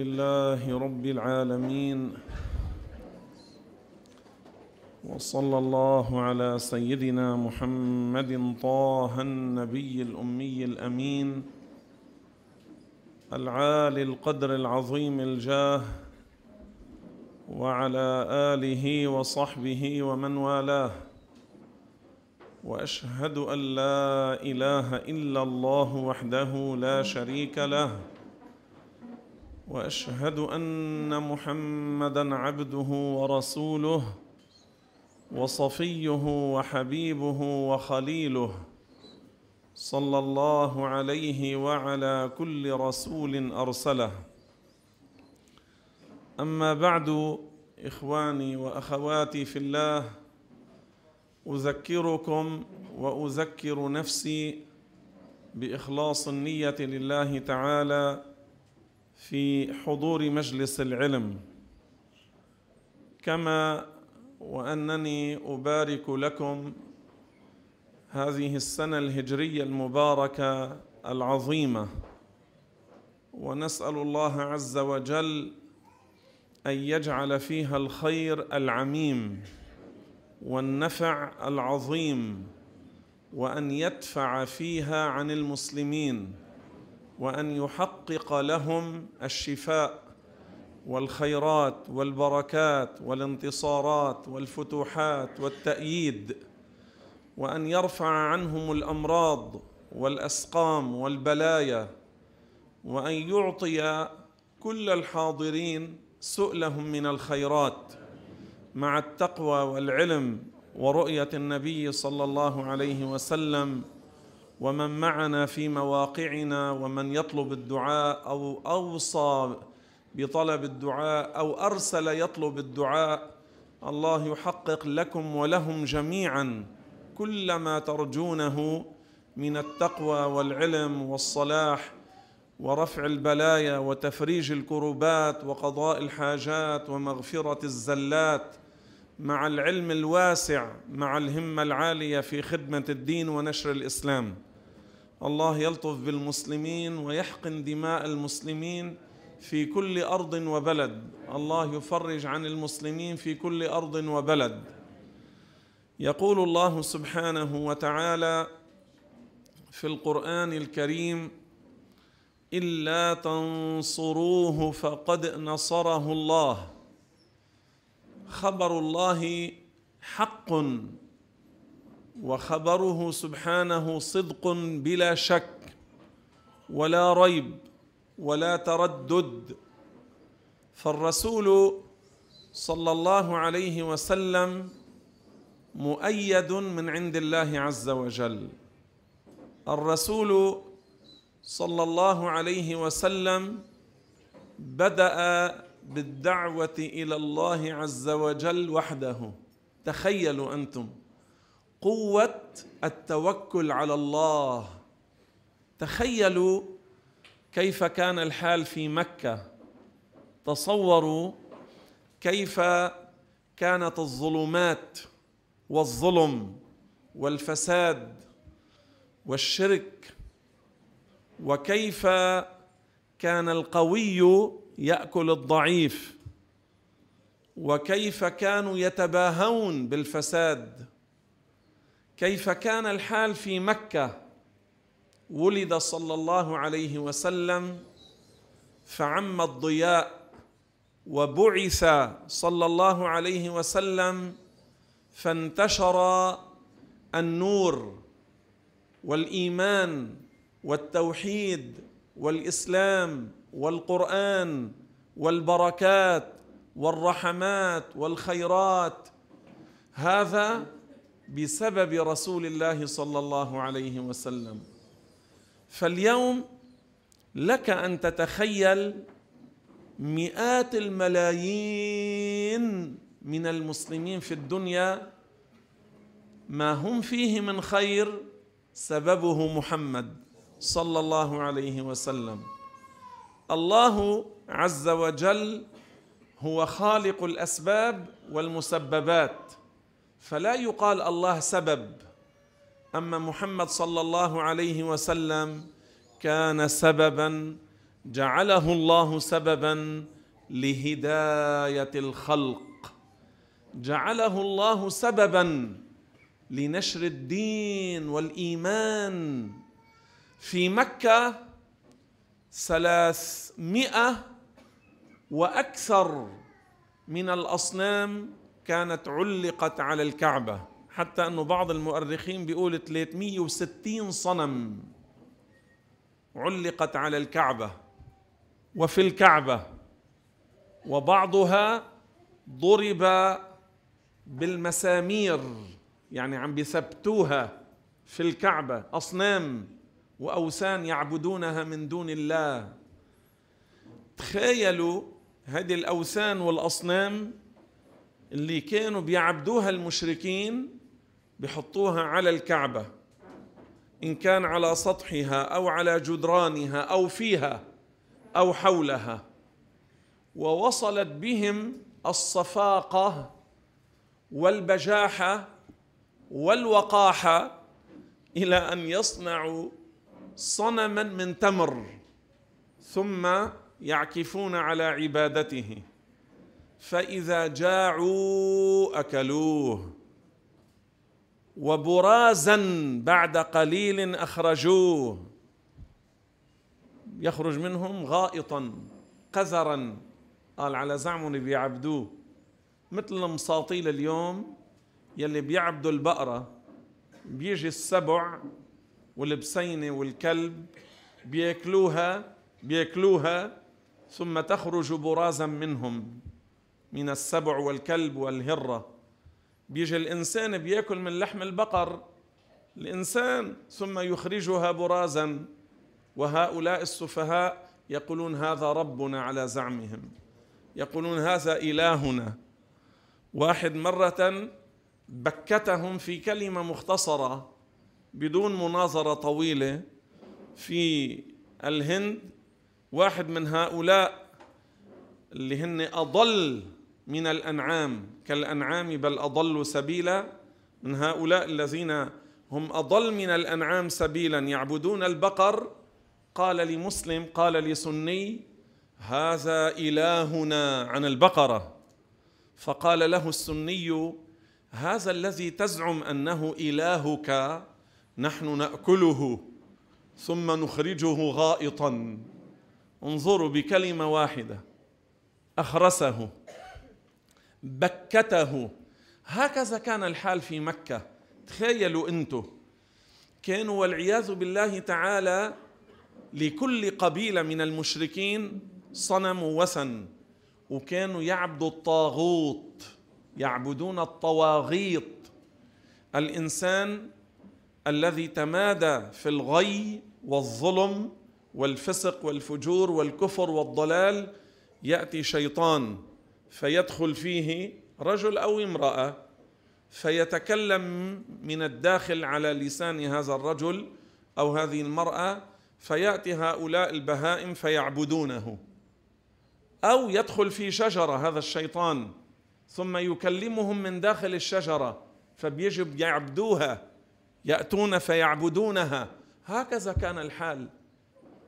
لله رب العالمين. وصلى الله على سيدنا محمد طه النبي الأمي الأمين العالي القدر العظيم الجاه وعلى آله وصحبه ومن والاه. وأشهد أن لا إله إلا الله وحده لا شريك له. وأشهد أن محمدا عبده ورسوله وصفيه وحبيبه وخليله صلى الله عليه وعلى كل رسول أرسله. أما بعد إخواني وأخواتي في الله أذكركم وأذكر نفسي بإخلاص النية لله تعالى في حضور مجلس العلم. كما وأنني أبارك لكم هذه السنة الهجرية المباركة العظيمة. ونسأل الله عز وجل أن يجعل فيها الخير العميم والنفع العظيم وأن يدفع فيها عن المسلمين. وأن يحقق لهم الشفاء والخيرات والبركات والانتصارات والفتوحات والتأييد وأن يرفع عنهم الأمراض والأسقام والبلايا وأن يعطي كل الحاضرين سؤلهم من الخيرات مع التقوى والعلم ورؤية النبي صلى الله عليه وسلم ومن معنا في مواقعنا ومن يطلب الدعاء أو أوصى بطلب الدعاء أو أرسل يطلب الدعاء الله يحقق لكم ولهم جميعا كل ما ترجونه من التقوى والعلم والصلاح ورفع البلايا وتفريج الكربات وقضاء الحاجات ومغفرة الزلات مع العلم الواسع مع الهمة العالية في خدمة الدين ونشر الإسلام. الله يلطف بالمسلمين ويحقن دماء المسلمين في كل أرض وبلد. الله يفرج عن المسلمين في كل أرض وبلد. يقول الله سبحانه وتعالى في القرآن الكريم الا تنصروه فقد نصره الله. خبر الله حق وخبره سبحانه صدق بلا شك ولا ريب ولا تردد. فالرسول صلى الله عليه وسلم مؤيد من عند الله عز وجل. الرسول صلى الله عليه وسلم بدأ بالدعوة إلى الله عز وجل وحده. تخيلوا أنتم. قوة التوكل على الله. تخيلوا كيف كان الحال في مكة. تصوروا كيف كانت الظلمات والظلم والفساد والشرك وكيف كان القوي يأكل الضعيف وكيف كانوا يتباهون بالفساد كيف كان الحال في مكة؟ ولد صلى الله عليه وسلم فعم الضياء وبعث صلى الله عليه وسلم فانتشر النور والإيمان والتوحيد والإسلام والقرآن والبركات والرحمات والخيرات. هذا بسبب رسول الله صلى الله عليه وسلم. فاليوم لك أن تتخيل مئات الملايين من المسلمين في الدنيا ما هم فيه من خير سببه محمد صلى الله عليه وسلم. الله عز وجل هو خالق الأسباب والمسببات. فلا يقال الله سبب. أما محمد صلى الله عليه وسلم كان سببا جعله الله سببا لهداية الخلق. جعله الله سببا لنشر الدين والإيمان. في مكة ثلاثمائة وأكثر من الأصنام كانت علقت على الكعبة حتى أنه بعض المؤرخين بيقول 360 صنم علقت على الكعبة وفي الكعبة وبعضها ضرب بالمسامير يعني عم بيثبتوها في الكعبة أصنام وأوثان يعبدونها من دون الله. تخيلوا هذه الأوثان والأصنام اللي كانوا بيعبدوها المشركين بحطوها على الكعبة إن كان على سطحها أو على جدرانها أو فيها أو حولها. ووصلت بهم الصفاقة والبجاحة والوقاحة إلى أن يصنعوا صنما من تمر ثم يعكفون على عبادته. فإذا جاعوا أكلوه وبرازا بعد قليل أخرجوه. يخرج منهم غائطا قذرا. قال على زعمهم بيعبدوه. مثل المساطيل اليوم يلي بيعبدوا البقرة. بيجي السبع والبسينة والكلب بياكلوها بياكلوها ثم تخرج برازا منهم. من السبع والكلب والهرة. بيجي الإنسان بيأكل من لحم البقر. الإنسان ثم يخرجها برازا. وهؤلاء السفهاء يقولون هذا ربنا على زعمهم. يقولون هذا إلهنا. واحد مرة بكتهم في كلمة مختصرة بدون مناظرة طويلة في الهند. واحد من هؤلاء اللي هن أضل من الأنعام كالأنعام بل أضل سبيلا من هؤلاء الذين هم أضل من الأنعام سبيلا. يعبدون البقر؟ قال لمسلم قال لسني هذا إلهنا عن البقرة. فقال له السني هذا الذي تزعم أنه إلهك نحن نأكله ثم نخرجه غائطا. انظروا بكلمة واحدة أخرسه. بكته. هكذا كان الحال في مكة. تخيلوا أنتم كانوا والعياذ بالله تعالى لكل قبيلة من المشركين صنم وثن وكانوا يعبدوا الطاغوت يعبدون الطواغيط الإنسان الذي تمادى في الغي والظلم والفسق والفجور والكفر والضلال يأتي شيطان. فيدخل فيه رجل أو امرأة فيتكلم من الداخل على لسان هذا الرجل أو هذه المرأة فيأتي هؤلاء البهائم فيعبدونه. أو يدخل في شجرة هذا الشيطان ثم يكلمهم من داخل الشجرة فبيجب يعبدوها يأتون فيعبدونها. هكذا كان الحال.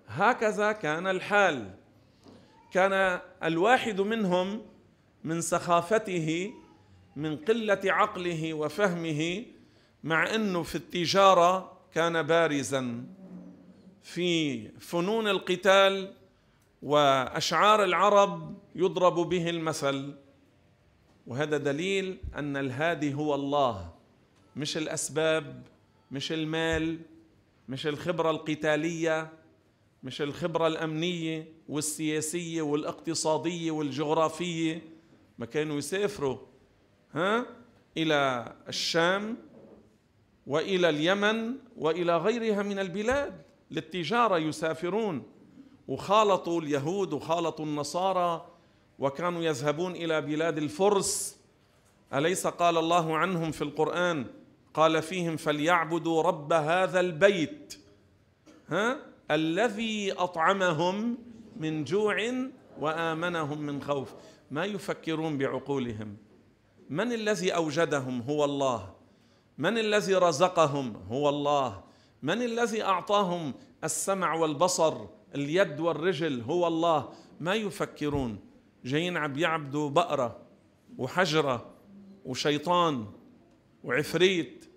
هكذا كان الحال. كان الواحد منهم من سخافته من قلة عقله وفهمه مع أنه في التجارة كان بارزا. في فنون القتال وأشعار العرب يضرب به المثل. وهذا دليل أن الهادي هو الله مش الأسباب مش المال مش الخبرة القتالية مش الخبرة الأمنية والسياسية والإقتصادية والجغرافية. ما كانوا يسافروا ها إلى الشام وإلى اليمن وإلى غيرها من البلاد للتجارة يسافرون. وخالطوا اليهود وخالطوا النصارى وكانوا يذهبون إلى بلاد الفرس. أليس قال الله عنهم في القرآن؟ قال فيهم فليعبدوا رب هذا البيت ها الذي أطعمهم من جوع وآمنهم من خوف. ما يفكرون بعقولهم؟ من الذي أوجدهم هو الله؟ من الذي رزقهم هو الله؟ من الذي أعطاهم السمع والبصر اليد والرجل هو الله؟ ما يفكرون؟ جايين عم يعبدوا بقرة وحجرة وشيطان وعفريت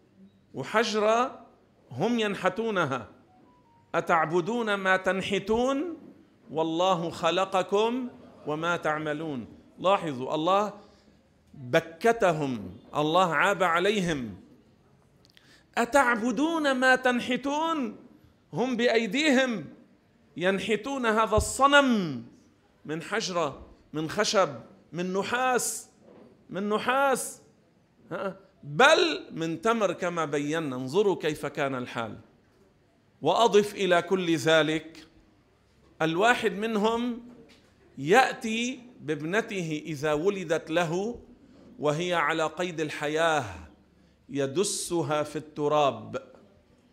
وحجرة هم ينحتونها. أتعبدون ما تنحتون؟ والله خلقكم وما تعملون. لاحظوا الله بكتهم الله عاب عليهم. أتعبدون ما تنحتون؟ هم بأيديهم ينحتون هذا الصنم من حجرة من خشب من نحاس من نحاس. بل من تمر كما بينا انظروا كيف كان الحال. وأضف إلى كل ذلك الواحد منهم يأتي بابنته إذا ولدت له وهي على قيد الحياة يدسها في التراب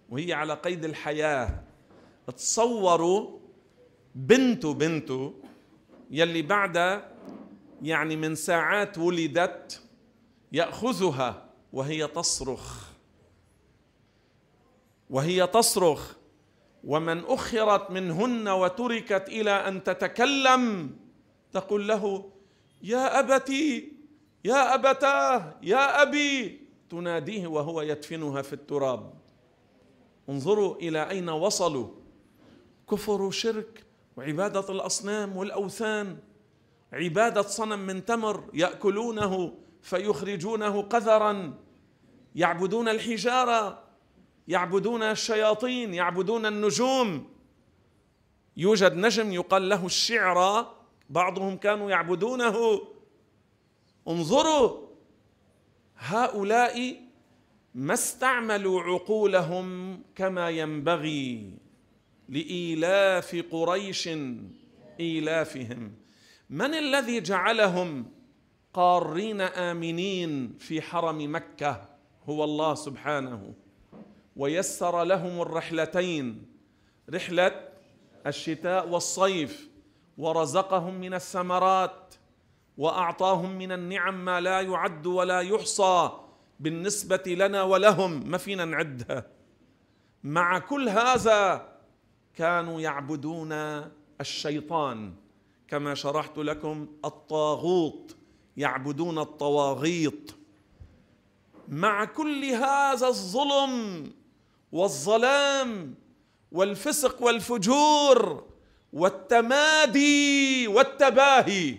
وهي على قيد الحياة. تصوروا بنته بنته يلي بعد يعني من ساعات ولدت يأخذها وهي تصرخ. وهي تصرخ. ومن أخرت منهن وتركت إلى أن تتكلم تقول له يا أبتي يا أبتاه يا أبي. تناديه وهو يدفنها في التراب. انظروا إلى أين وصلوا. كفر وشرك وعبادة الأصنام والأوثان. عبادة صنم من تمر يأكلونه فيخرجونه قذرا. يعبدون الحجارة يعبدون الشياطين يعبدون النجوم. يوجد نجم يقال له الشعرى. بعضهم كانوا يعبدونه. انظروا هؤلاء ما استعملوا عقولهم كما ينبغي لإيلاف قريش إيلافهم. من الذي جعلهم قارين آمنين في حرم مكة؟ هو الله سبحانه. ويسر لهم الرحلتين رحلة الشتاء والصيف. ورزقهم من الثمرات وأعطاهم من النعم ما لا يعد ولا يحصى بالنسبة لنا ولهم. ما فينا نعدها. مع كل هذا كانوا يعبدون الشيطان. كما شرحت لكم الطاغوت يعبدون الطواغيط مع كل هذا الظلم والظلام والفسق والفجور والتمادي والتباهي.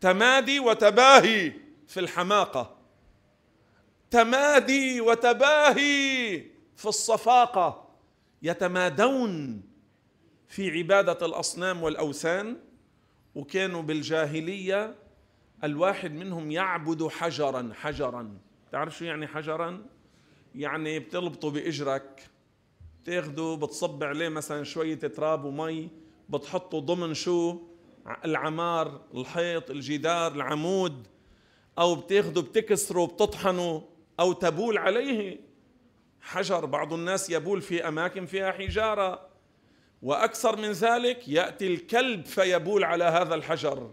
تمادي وتباهي في الحماقة. تمادي وتباهي في الصفاقة. يتمادون في عبادة الأصنام والأوثان. وكانوا بالجاهلية الواحد منهم يعبد حجرا حجرا. تعرف شو يعني حجرا؟ يعني بتلبطه بإجرك. بتاخده بتصب عليه مثلا شوية تراب ومي. بتحطه ضمن شو؟ العمار الحيط الجدار العمود أو بتاخده بتكسره بتطحنه أو تبول عليه. حجر بعض الناس يبول في أماكن فيها حجارة. وأكثر من ذلك يأتي الكلب فيبول على هذا الحجر.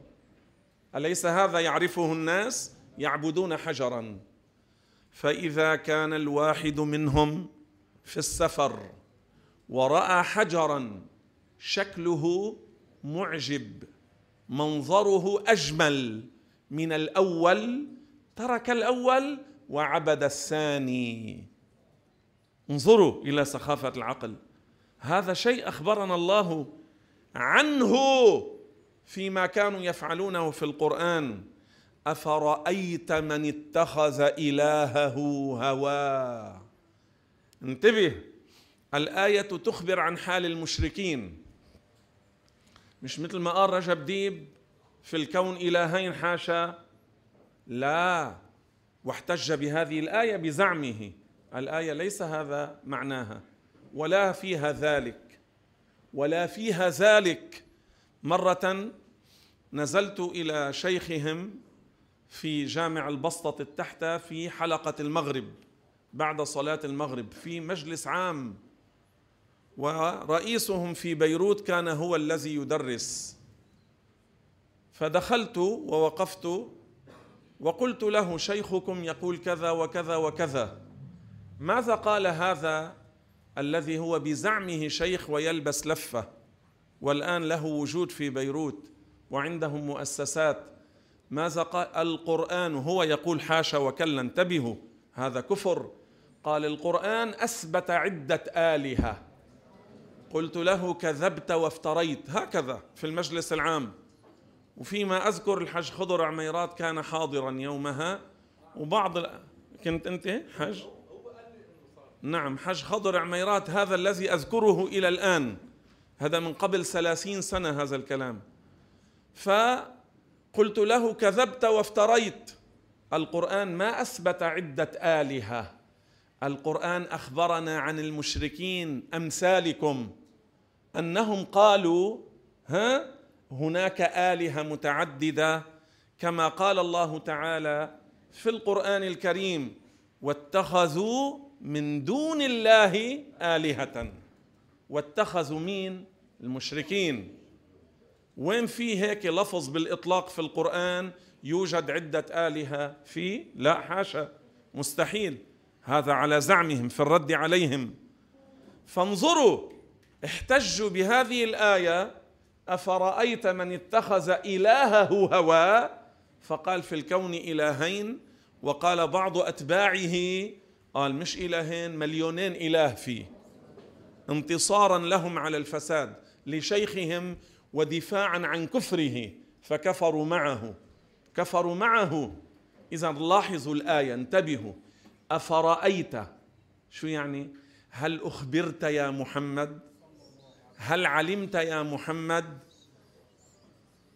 أليس هذا يعرفه الناس؟ يعبدون حجرا. فإذا كان الواحد منهم في السفر ورأى حجرا شكله معجب منظره أجمل من الأول ترك الأول وعبد الثاني. انظروا إلى سخافة العقل. هذا شيء أخبرنا الله عنه فيما كانوا يفعلونه في القرآن. أفرأيت من اتخذ إلهه هواه انتبه الآية تخبر عن حال المشركين. مش مثل ما قال رجب ديب في الكون إلهين حاشا لا واحتج بهذه الآية بزعمه. الآية ليس هذا معناها ولا فيها ذلك ولا فيها ذلك. مرة نزلت إلى شيخهم في جامع البسطة التحتة في حلقة المغرب بعد صلاة المغرب في مجلس عام ورئيسهم في بيروت كان هو الذي يدرس. فدخلت ووقفت وقلت له شيخكم يقول كذا وكذا وكذا. ماذا قال هذا الذي هو بزعمه شيخ ويلبس لفة والآن له وجود في بيروت وعندهم مؤسسات؟ ماذا قال؟ القرآن هو يقول حاشا وكلا انتبهوا هذا كفر. قال القرآن أثبت عدة آلهة. قلت له كذبت وافتريت هكذا في المجلس العام. وفيما أذكر الحج خضر عميرات كان حاضرا يومها وبعض كنت أنت حج؟ نعم حج خضر عميرات هذا الذي أذكره إلى الآن. هذا من قبل ثلاثين سنة هذا الكلام. فقلت له كذبت وافتريت. القرآن ما أثبت عدة آلهة. القرآن أخبرنا عن المشركين أمثالكم. أنهم قالوا ها هناك آلهة متعددة كما قال الله تعالى في القرآن الكريم واتخذوا من دون الله آلهة. واتخذوا مين؟ المشركين. وين في هيك لفظ بالإطلاق في القرآن يوجد عدة آلهة في؟ لا حاشا. مستحيل. هذا على زعمهم في الرد عليهم. فانظروا احتجوا بهذه الآية أفرأيت من اتخذ إلهه هواه فقال في الكون إلهين وقال بعض أتباعه قال مش إلهين مليونين إله فيه. انتصارا لهم على الفساد لشيخهم ودفاعا عن كفره فكفروا معه. كفروا معه. إذا لاحظوا الآية انتبهوا. أفرأيت شو يعني؟ هل أخبرت يا محمد؟ هل علمت يا محمد؟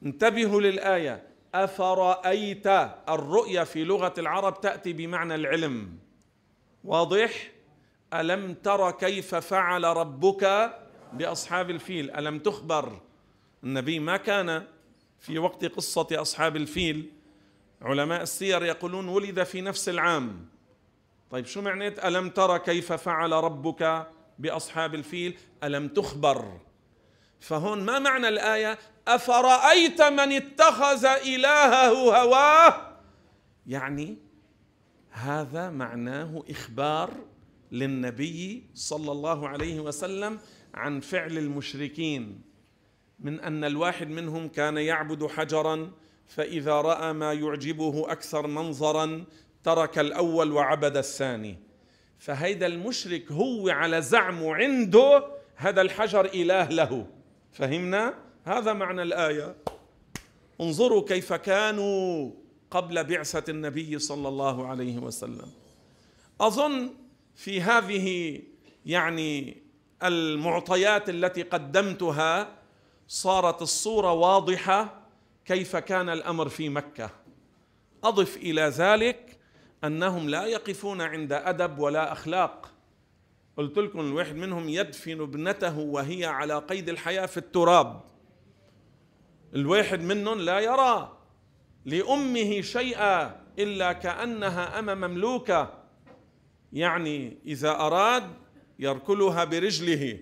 انتبهوا للآية. أفرأيت الرؤية في لغة العرب تأتي بمعنى العلم. واضح؟ ألم تر كيف فعل ربك بأصحاب الفيل؟ ألم تخبر؟ النبي ما كان في وقت قصة أصحاب الفيل. علماء السير يقولون ولد في نفس العام. طيب شو معنات ألم ترى كيف فعل ربك؟ بأصحاب الفيل ألم تخبر؟ فهون ما معنى الآية؟ أفرأيت من اتخذ إلهه هواه؟ يعني هذا معناه إخبار للنبي صلى الله عليه وسلم عن فعل المشركين من أن الواحد منهم كان يعبد حجرا فإذا رأى ما يعجبه أكثر منظرا ترك الأول وعبد الثاني. فهيدا المشرك هو على زعمه عنده هذا الحجر إله له. فهمنا؟ هذا معنى الآية. انظروا كيف كانوا قبل بعثة النبي صلى الله عليه وسلم. أظن في هذه يعني المعطيات التي قدمتها صارت الصورة واضحة كيف كان الأمر في مكة. أضف إلى ذلك أنهم لا يقفون عند أدب ولا أخلاق. قلت لكم الواحد منهم يدفن ابنته وهي على قيد الحياة في التراب. الواحد منهم لا يرى لأمه شيئا إلا كأنها أم مملوكة. يعني إذا أراد يركلها برجله.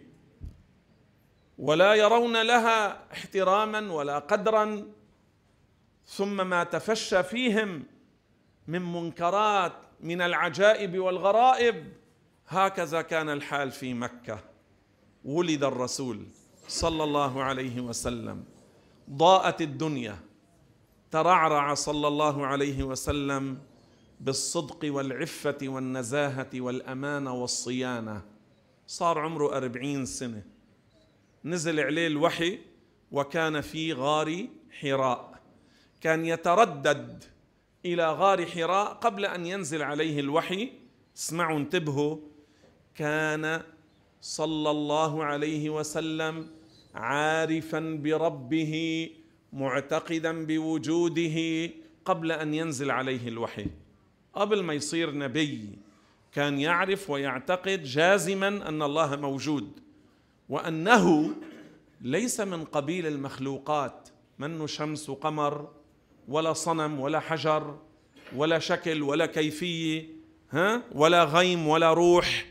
ولا يرون لها احتراما ولا قدرا. ثم ما تفشى فيهم من منكرات من العجائب والغرائب. هكذا كان الحال في مكة. ولد الرسول صلى الله عليه وسلم. ضاءت الدنيا. ترعرع صلى الله عليه وسلم بالصدق والعفة والنزاهة والامانه والصيانة. صار عمره أربعين سنة. نزل عليه الوحي وكان في غار حراء. كان يتردد إلى غار حراء قبل أن ينزل عليه الوحي. اسمعوا انتبهوا. كان صلى الله عليه وسلم عارفا بربه معتقدا بوجوده قبل أن ينزل عليه الوحي. قبل ما يصير نبي كان يعرف ويعتقد جازما أن الله موجود وأنه ليس من قبيل المخلوقات. منه شمس وقمر ولا صنم ولا حجر ولا شكل ولا كيفية ها؟ ولا غيم ولا روح.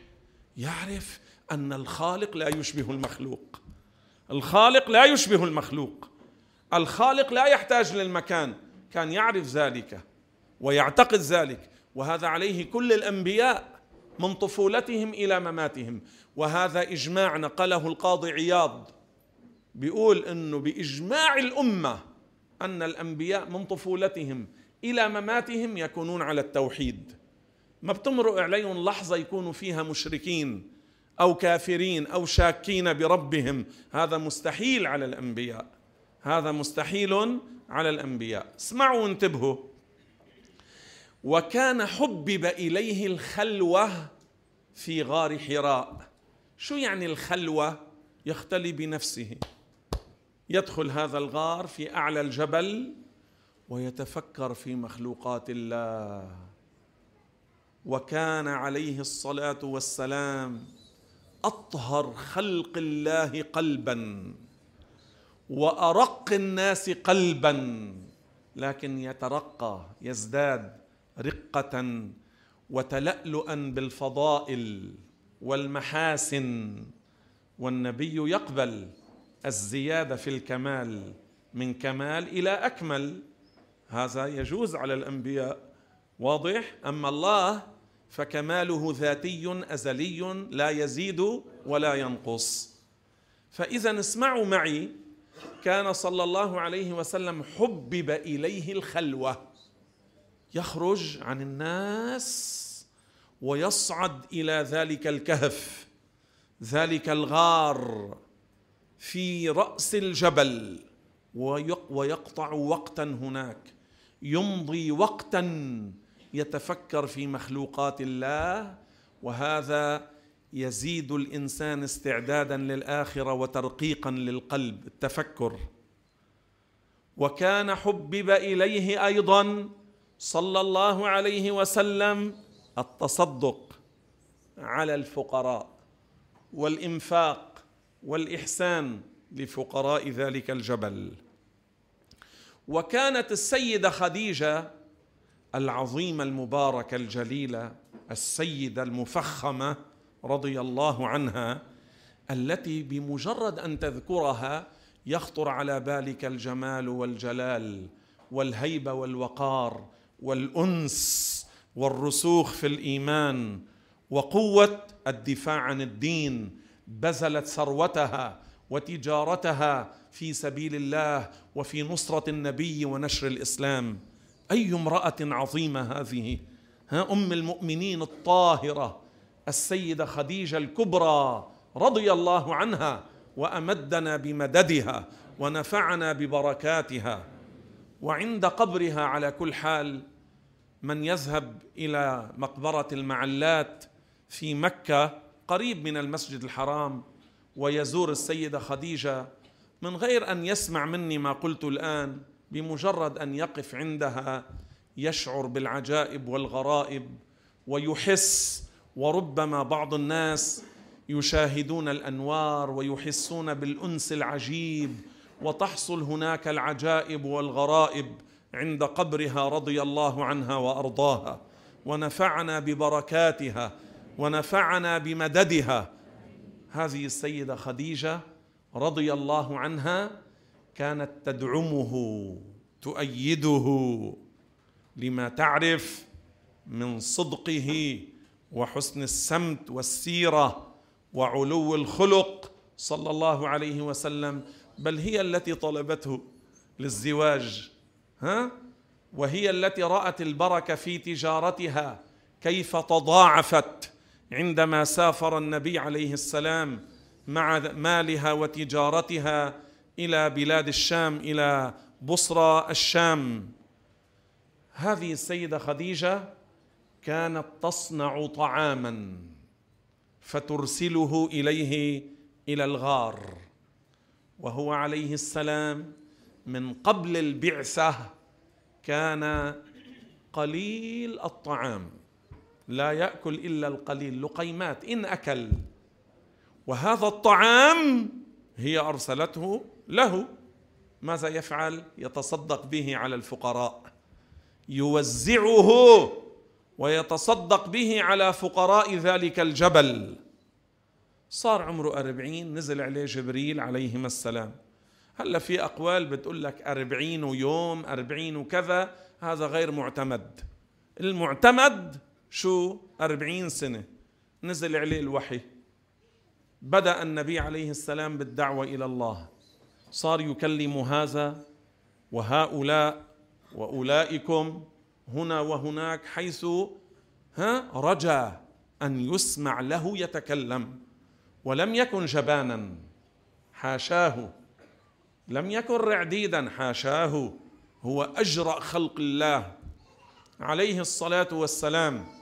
يعرف أن الخالق لا يشبه المخلوق. الخالق لا يشبه المخلوق. الخالق لا يحتاج للمكان. كان يعرف ذلك ويعتقد ذلك. وهذا عليه كل الأنبياء من طفولتهم إلى مماتهم. وهذا إجماع نقله القاضي عياض. بيقول إنه بإجماع الأمة أن الأنبياء من طفولتهم إلى مماتهم يكونون على التوحيد. ما بتمرق عليهم لحظة يكونوا فيها مشركين أو كافرين أو شاكين بربهم. هذا مستحيل على الأنبياء. هذا مستحيل على الأنبياء. اسمعوا وانتبهوا. وكان حبب إليه الخلوة في غار حراء. شو يعني الخلوة؟ يختلي بنفسه. يدخل هذا الغار في أعلى الجبل ويتفكر في مخلوقات الله. وكان عليه الصلاة والسلام أطهر خلق الله قلبا وأرق الناس قلبا لكن يترقى يزداد رقة وتلألؤا بالفضائل والمحاسن. والنبي يقبل الزيادة في الكمال من كمال إلى أكمل. هذا يجوز على الأنبياء. واضح؟ أما الله فكماله ذاتي أزلي لا يزيد ولا ينقص. فإذا اسمعوا معي كان صلى الله عليه وسلم حبب إليه الخلوة. يخرج عن الناس ويصعد إلى ذلك الكهف ذلك الغار. في رأس الجبل ويقطع وقتا هناك يمضي وقتا يتفكر في مخلوقات الله وهذا يزيد الإنسان استعدادا للآخرة وترقيقا للقلب التفكر. وكان حبب إليه أيضا صلى الله عليه وسلم التصدق على الفقراء والإنفاق. والإحسان لفقراء ذلك الجبل. وكانت السيدة خديجة العظيمة المباركة الجليلة السيدة المفخمة رضي الله عنها التي بمجرد أن تذكرها يخطر على بالك الجمال والجلال والهيبة والوقار والأنس والرسوخ في الإيمان وقوة الدفاع عن الدين بذلت ثروتها وتجارتها في سبيل الله وفي نصرة النبي ونشر الإسلام. أي امرأة عظيمة هذه؟ ها أم المؤمنين الطاهرة السيدة خديجة الكبرى رضي الله عنها وأمدنا بمددها ونفعنا ببركاتها. وعند قبرها على كل حال من يذهب إلى مقبرة المعلات في مكة قريب من المسجد الحرام ويزور السيدة خديجة من غير أن يسمع مني ما قلت الآن بمجرد أن يقف عندها يشعر بالعجائب والغرائب ويحس وربما بعض الناس يشاهدون الأنوار ويحسون بالأنس العجيب وتحصل هناك العجائب والغرائب عند قبرها رضي الله عنها وأرضاها ونفعنا ببركاتها ونفعنا بمددها. هذه السيدة خديجة رضي الله عنها كانت تدعمه تؤيده لما تعرف من صدقه وحسن السمت والسيرة وعلو الخلق صلى الله عليه وسلم. بل هي التي طلبته للزواج ها؟ وهي التي رأت البركة في تجارتها كيف تضاعفت. عندما سافر النبي عليه السلام مع مالها وتجارتها إلى بلاد الشام إلى بصرى الشام. هذه السيدة خديجة كانت تصنع طعاما فترسله إليه إلى الغار وهو عليه السلام من قبل البعثة كان قليل الطعام. لا يأكل إلا القليل. لقيمات إن أكل. وهذا الطعام هي أرسلته له. ماذا يفعل؟ يتصدق به على الفقراء. يوزعه ويتصدق به على فقراء ذلك الجبل. صار عمره أربعين نزل عليه جبريل عليهما السلام. هلا في أقوال بتقول لك أربعين ويوم أربعين وكذا هذا غير معتمد. المعتمد شو؟ أربعين سنة. نزل عليه الوحي. بدأ النبي عليه السلام بالدعوة إلى الله. صار يكلم هذا وهؤلاء وأولئكم هنا وهناك حيث ها رجا أن يسمع له يتكلم. ولم يكن جبانا حاشاه. لم يكن رعديدا حاشاه. هو أجرأ خلق الله. عليه الصلاة والسلام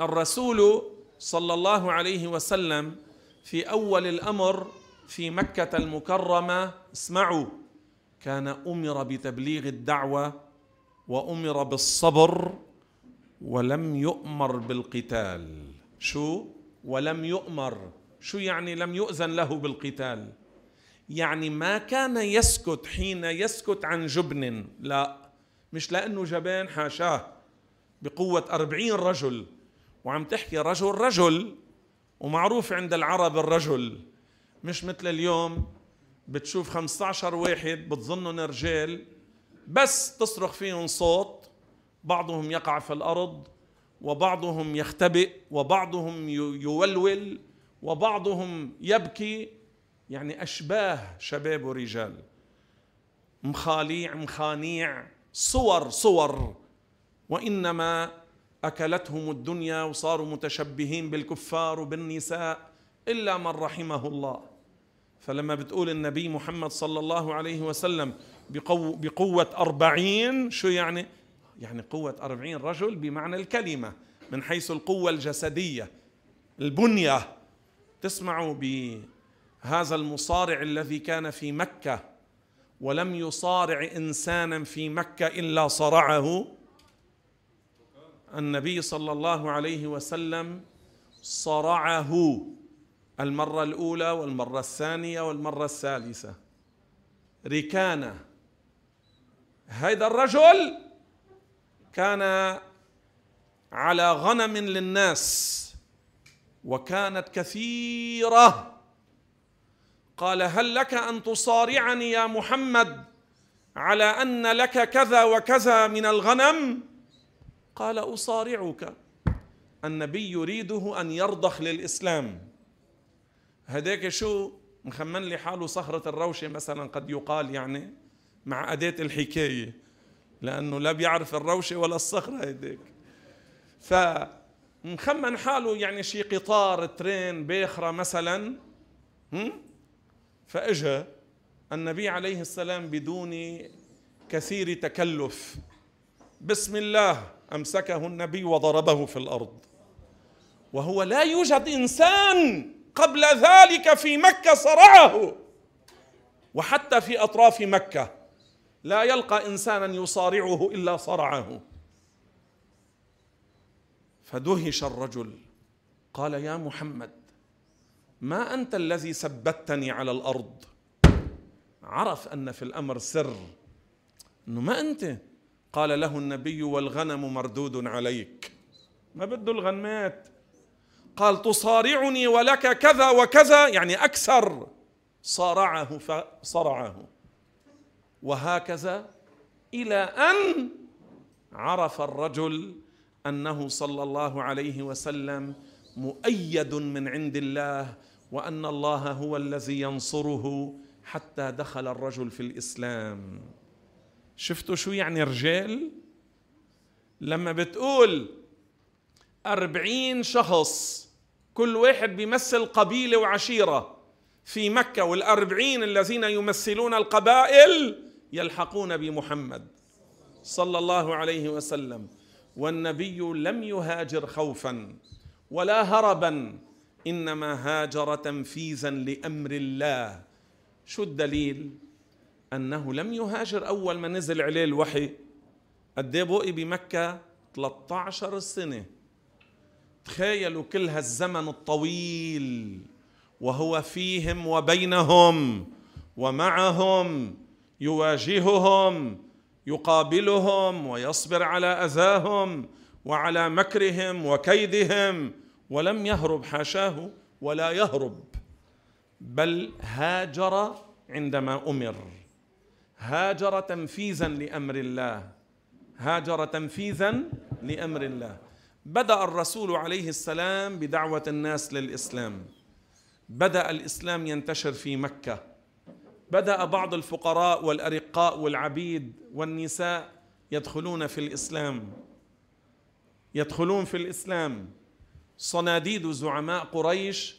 الرسول صلى الله عليه وسلم في أول الأمر في مكة المكرمة اسمعوا كان أمر بتبليغ الدعوة وأمر بالصبر ولم يؤمر بالقتال. شو؟ ولم يؤمر. شو يعني لم يؤذن له بالقتال؟ يعني ما كان يسكت حين يسكت عن جبن. لا مش لأنه جبان حاشاه بقوة أربعين رجل. وعم تحكي رجل رجل ومعروف عند العرب الرجل. مش مثل اليوم بتشوف 15 واحد بتظنهم رجال بس تصرخ فيهم صوت بعضهم يقع في الأرض وبعضهم يختبئ وبعضهم يولول وبعضهم يبكي. يعني أشباه شباب ورجال. مخاليع مخانيع صور صور. وإنما أكلتهم الدنيا وصاروا متشبهين بالكفار وبالنساء إلا من رحمه الله فلما بتقول النبي محمد صلى الله عليه وسلم بقو بقوة أربعين شو يعني؟ يعني قوة أربعين رجل بمعنى الكلمة من حيث القوة الجسدية البنية تسمعوا بهذا المصارع الذي كان في مكة ولم يصارع إنسانا في مكة إلا صرعه النبي صلى الله عليه وسلم صرعه المرة الأولى والمرة الثانية والمرة الثالثة. ركانة هذا الرجل كان على غنم للناس وكانت كثيرة. قال هل لك أن تصارعني يا محمد على أن لك كذا وكذا من الغنم؟ قال أصارعك. النبي يريده أن يرضخ للإسلام. هداك شو مخمن لي حاله صخرة الروشة مثلا قد يقال يعني مع أداة الحكاية لأنه لا بيعرف الروشة ولا الصخرة هداك فمخمن حاله يعني شي قطار ترين بيخرة مثلا فإجا النبي عليه السلام بدون كثير تكلف. بسم الله. أمسكه النبي وضربه في الأرض. وهو لا يوجد إنسان قبل ذلك في مكة صرعه. وحتى في أطراف مكة لا يلقى إنسانا يصارعه إلا صرعه. فدهش الرجل. قال يا محمد ما أنت الذي ثبتني على الأرض؟ عرف أن في الأمر سر. أنه ما أنت؟ قال له النبي والغنم مردود عليك. ما بده الغنمات. قال تصارعني ولك كذا وكذا يعني أكثر. صارعه فصرعه وهكذا إلى أن عرف الرجل أنه صلى الله عليه وسلم مؤيد من عند الله وأن الله هو الذي ينصره حتى دخل الرجل في الإسلام. شفتوا شو يعني رجال؟ لما بتقول أربعين شخص كل واحد بيمثل قبيلة وعشيرة في مكة والأربعين الذين يمثلون القبائل يلحقون بمحمد صلى الله عليه وسلم. والنبي لم يهاجر خوفا ولا هربا إنما هاجر تنفيذا لأمر الله. شو الدليل؟ أنه لم يهاجر أول ما نزل عليه الوحي. قد بقي بمكة 13 سنة. تخيلوا كل هالزمن الطويل وهو فيهم وبينهم ومعهم يواجههم يقابلهم ويصبر على أذاهم وعلى مكرهم وكيدهم ولم يهرب حاشاه ولا يهرب بل هاجر عندما أمر. هاجر تنفيذا لأمر الله. هاجر تنفيذا لأمر الله. بدأ الرسول عليه السلام بدعوة الناس للإسلام. بدأ الإسلام ينتشر في مكة. بدأ بعض الفقراء والأرقاء والعبيد والنساء يدخلون في الإسلام. يدخلون في الإسلام. صناديد زعماء قريش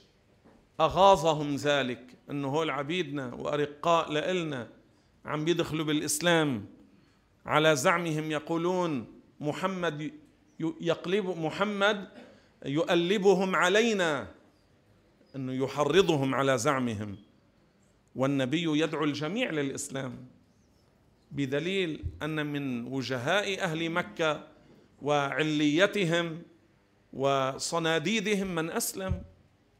أغاظهم ذلك. إنه هول عبيدنا وأرقاء لإلنا. عم بيدخلوا بالإسلام على زعمهم يقولون محمد يقلب محمد يؤلبهم علينا إنه يحرضهم على زعمهم. والنبي يدعو الجميع للإسلام بدليل أن من وجهاء أهل مكة وعليتهم وصناديدهم من أسلم.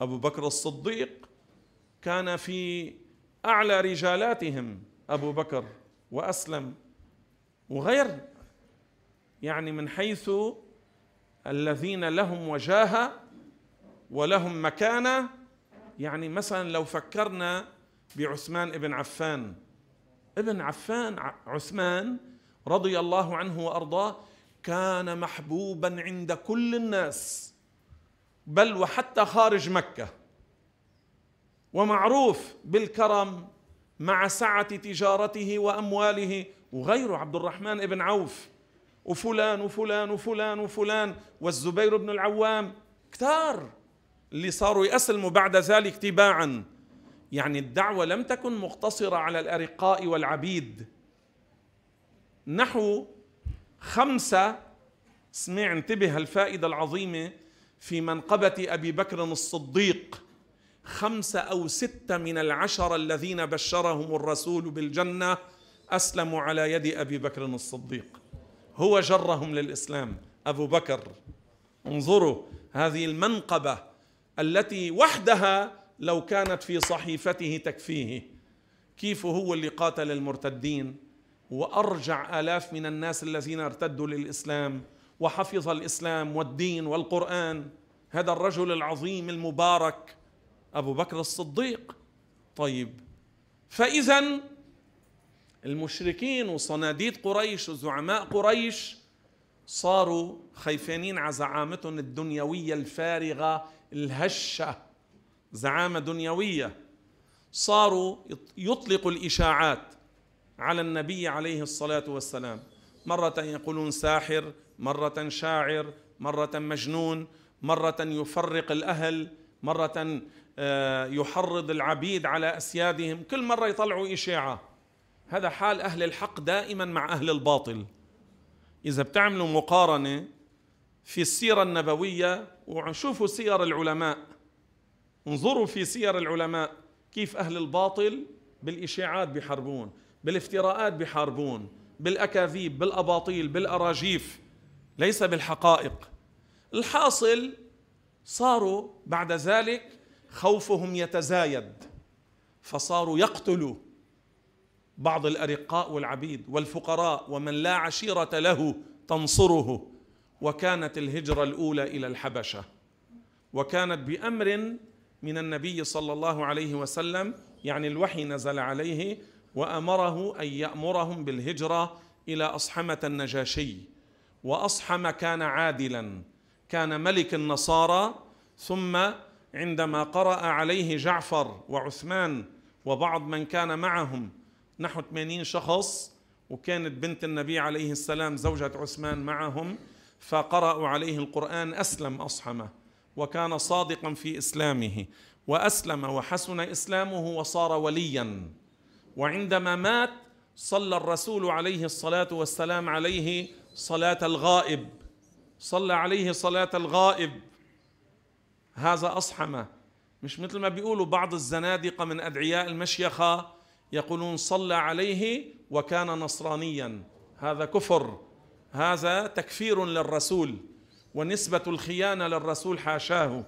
أبو بكر الصديق كان في أعلى رجالاتهم أبو بكر وأسلم وغير يعني من حيث الذين لهم وجاهة ولهم مكانة. يعني مثلا لو فكرنا بعثمان ابن عفان ابن عفان عثمان رضي الله عنه وأرضاه كان محبوبا عند كل الناس بل وحتى خارج مكة. ومعروف بالكرم مع سعة تجارته وأمواله. وغيره عبد الرحمن بن عوف. وفلان وفلان وفلان وفلان. والزبير بن العوام. كثار اللي صاروا يأسلموا بعد ذلك تباعا. يعني الدعوة لم تكن مقتصرة على الأرقاء والعبيد. نحو خمسة اسمع انتبه الفائدة العظيمة في منقبة أبي بكر الصديق. خمسة أو ستة من العشرة الذين بشرهم الرسول بالجنة أسلموا على يد أبي بكر الصديق. هو جرهم للإسلام. أبو بكر انظروا هذه المنقبة التي وحدها لو كانت في صحيفته تكفيه. كيف هو اللي قاتل المرتدين؟ وأرجع آلاف من الناس الذين ارتدوا للإسلام وحفظ الإسلام والدين والقرآن. هذا الرجل العظيم المبارك أبو بكر الصديق. طيب فاذا المشركين وصناديد قريش وزعماء قريش صاروا خايفين على زعامتهم الدنيوية الفارغة الهشة زعامة دنيوية. صاروا يطلقوا الإشاعات على النبي عليه الصلاة والسلام. مرة يقولون ساحر مرة شاعر مرة مجنون مرة يفرق الأهل مرة يحرض العبيد على أسيادهم. كل مرة يطلعوا إشاعة. هذا حال أهل الحق دائما مع أهل الباطل. إذا بتعملوا مقارنة في السيرة النبوية وشوفوا سير العلماء. انظروا في سير العلماء. كيف أهل الباطل بالإشاعات بيحاربون بالافتراءات بيحاربون بالأكاذيب بالأباطيل بالأراجيف. ليس بالحقائق. الحاصل صاروا بعد ذلك خوفهم يتزايد فصاروا يقتلوا بعض الأرقاء والعبيد والفقراء ومن لا عشيرة له تنصره. وكانت الهجرة الأولى إلى الحبشة. وكانت بأمر من النبي صلى الله عليه وسلم يعني الوحي نزل عليه وأمره أن يأمرهم بالهجرة إلى أصحمة النجاشي. وأصحم كان عادلا كان ملك النصارى ثم عندما قرأ عليه جعفر وعثمان وبعض من كان معهم نحو 80 شخص وكانت بنت النبي عليه السلام زوجة عثمان معهم فقرأوا عليه القرآن أسلم أصحمه وكان صادقا في إسلامه وأسلم وحسن إسلامه وصار وليا. وعندما مات صلى الرسول عليه الصلاة والسلام عليه صلاة الغائب. صلى عليه صلاة الغائب. هذا أصحمه. مش مثل ما بيقولوا بعض الزنادقة من أدعياء المشيخة يقولون صلى عليه وكان نصرانيا. هذا كفر. هذا تكفير للرسول ونسبة الخيانة للرسول حاشاه.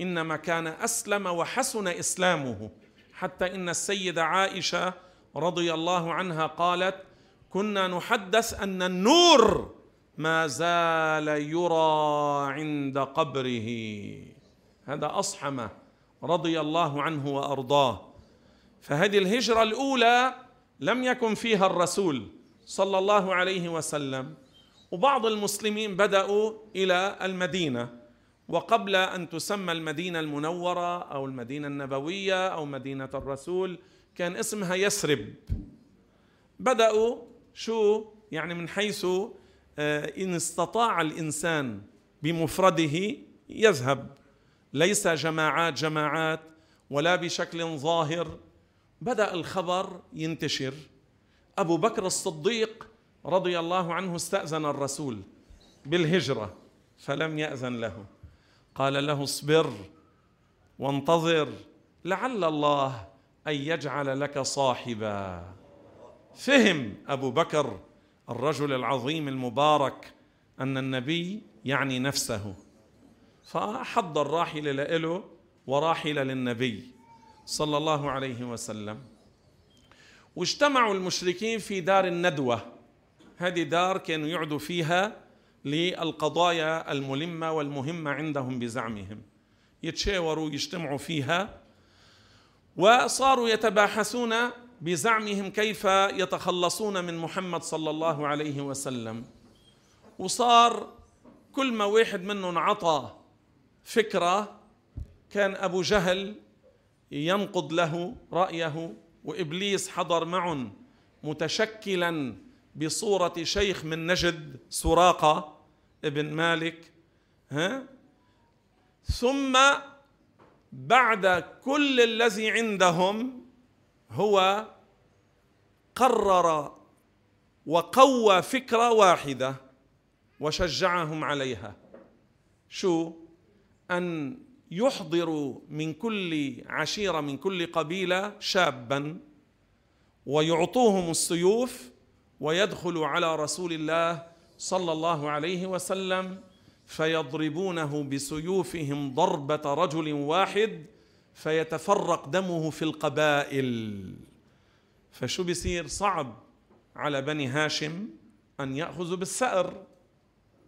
إنما كان أسلم وحسن إسلامه. حتى إن السيدة عائشة رضي الله عنها قالت كنا نحدث أن النور ما زال يرى عند قبره. هذا أصحمه رضي الله عنه وأرضاه. فهذه الهجرة الأولى لم يكن فيها الرسول صلى الله عليه وسلم وبعض المسلمين بدأوا إلى المدينة. وقبل أن تسمى المدينة المنورة أو المدينة النبوية أو مدينة الرسول كان اسمها يسرب بدأوا شو؟ يعني من حيث آه، إن استطاع الإنسان بمفرده يذهب. ليس جماعات جماعات ولا بشكل ظاهر. بدأ الخبر ينتشر. أبو بكر الصديق رضي الله عنه استأذن الرسول بالهجرة فلم يأذن له. قال له اصبر وانتظر لعل الله أن يجعل لك صاحبا. فهم أبو بكر الرجل العظيم المبارك أن النبي يعني نفسه. فحضر راحلة له وراحلة للنبي صلى الله عليه وسلم. واجتمعوا المشركين في دار الندوة. هذه دار كانوا يعدوا فيها للقضايا الملمة والمهمة عندهم بزعمهم. يتشاوروا يجتمعوا فيها وصاروا يتباحثون بزعمهم كيف يتخلصون من محمد صلى الله عليه وسلم. وصار كل ما واحد منهم عطى فكرة كان أبو جهل ينقض له رأيه وإبليس حضر معهم متشكلا بصورة شيخ من نجد سراقة ابن مالك ها؟ ثم بعد كل الذي عندهم هو قرر وقوى فكرة واحدة وشجعهم عليها. شو؟ أن يحضروا من كل عشيرة من كل قبيلة شابا ويعطوهم السيوف ويدخلوا على رسول الله صلى الله عليه وسلم فيضربونه بسيوفهم ضربة رجل واحد فيتفرق دمه في القبائل. فشو بيصير؟ صعب على بني هاشم أن يأخذوا بالثأر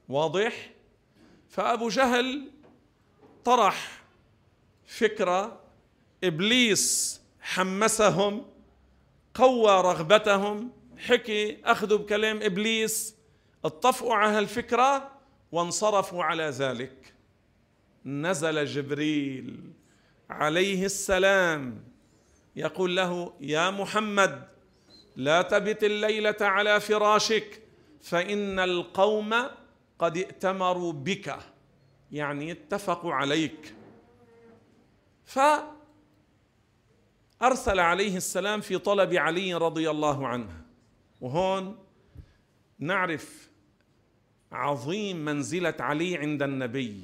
واضح؟ فأبو جهل طرح فكرة إبليس حمسهم قوى رغبتهم حكي أخذوا بكلام إبليس اتفقوا على هالفكرة وانصرفوا على ذلك. نزل جبريل عليه السلام يقول له يا محمد لا تبت الليلة على فراشك فإن القوم قد ائتمروا بك. يعني اتفقوا عليك. فارسل عليه السلام في طلب علي رضي الله عنه. وهون نعرف عظيم منزلة علي عند النبي.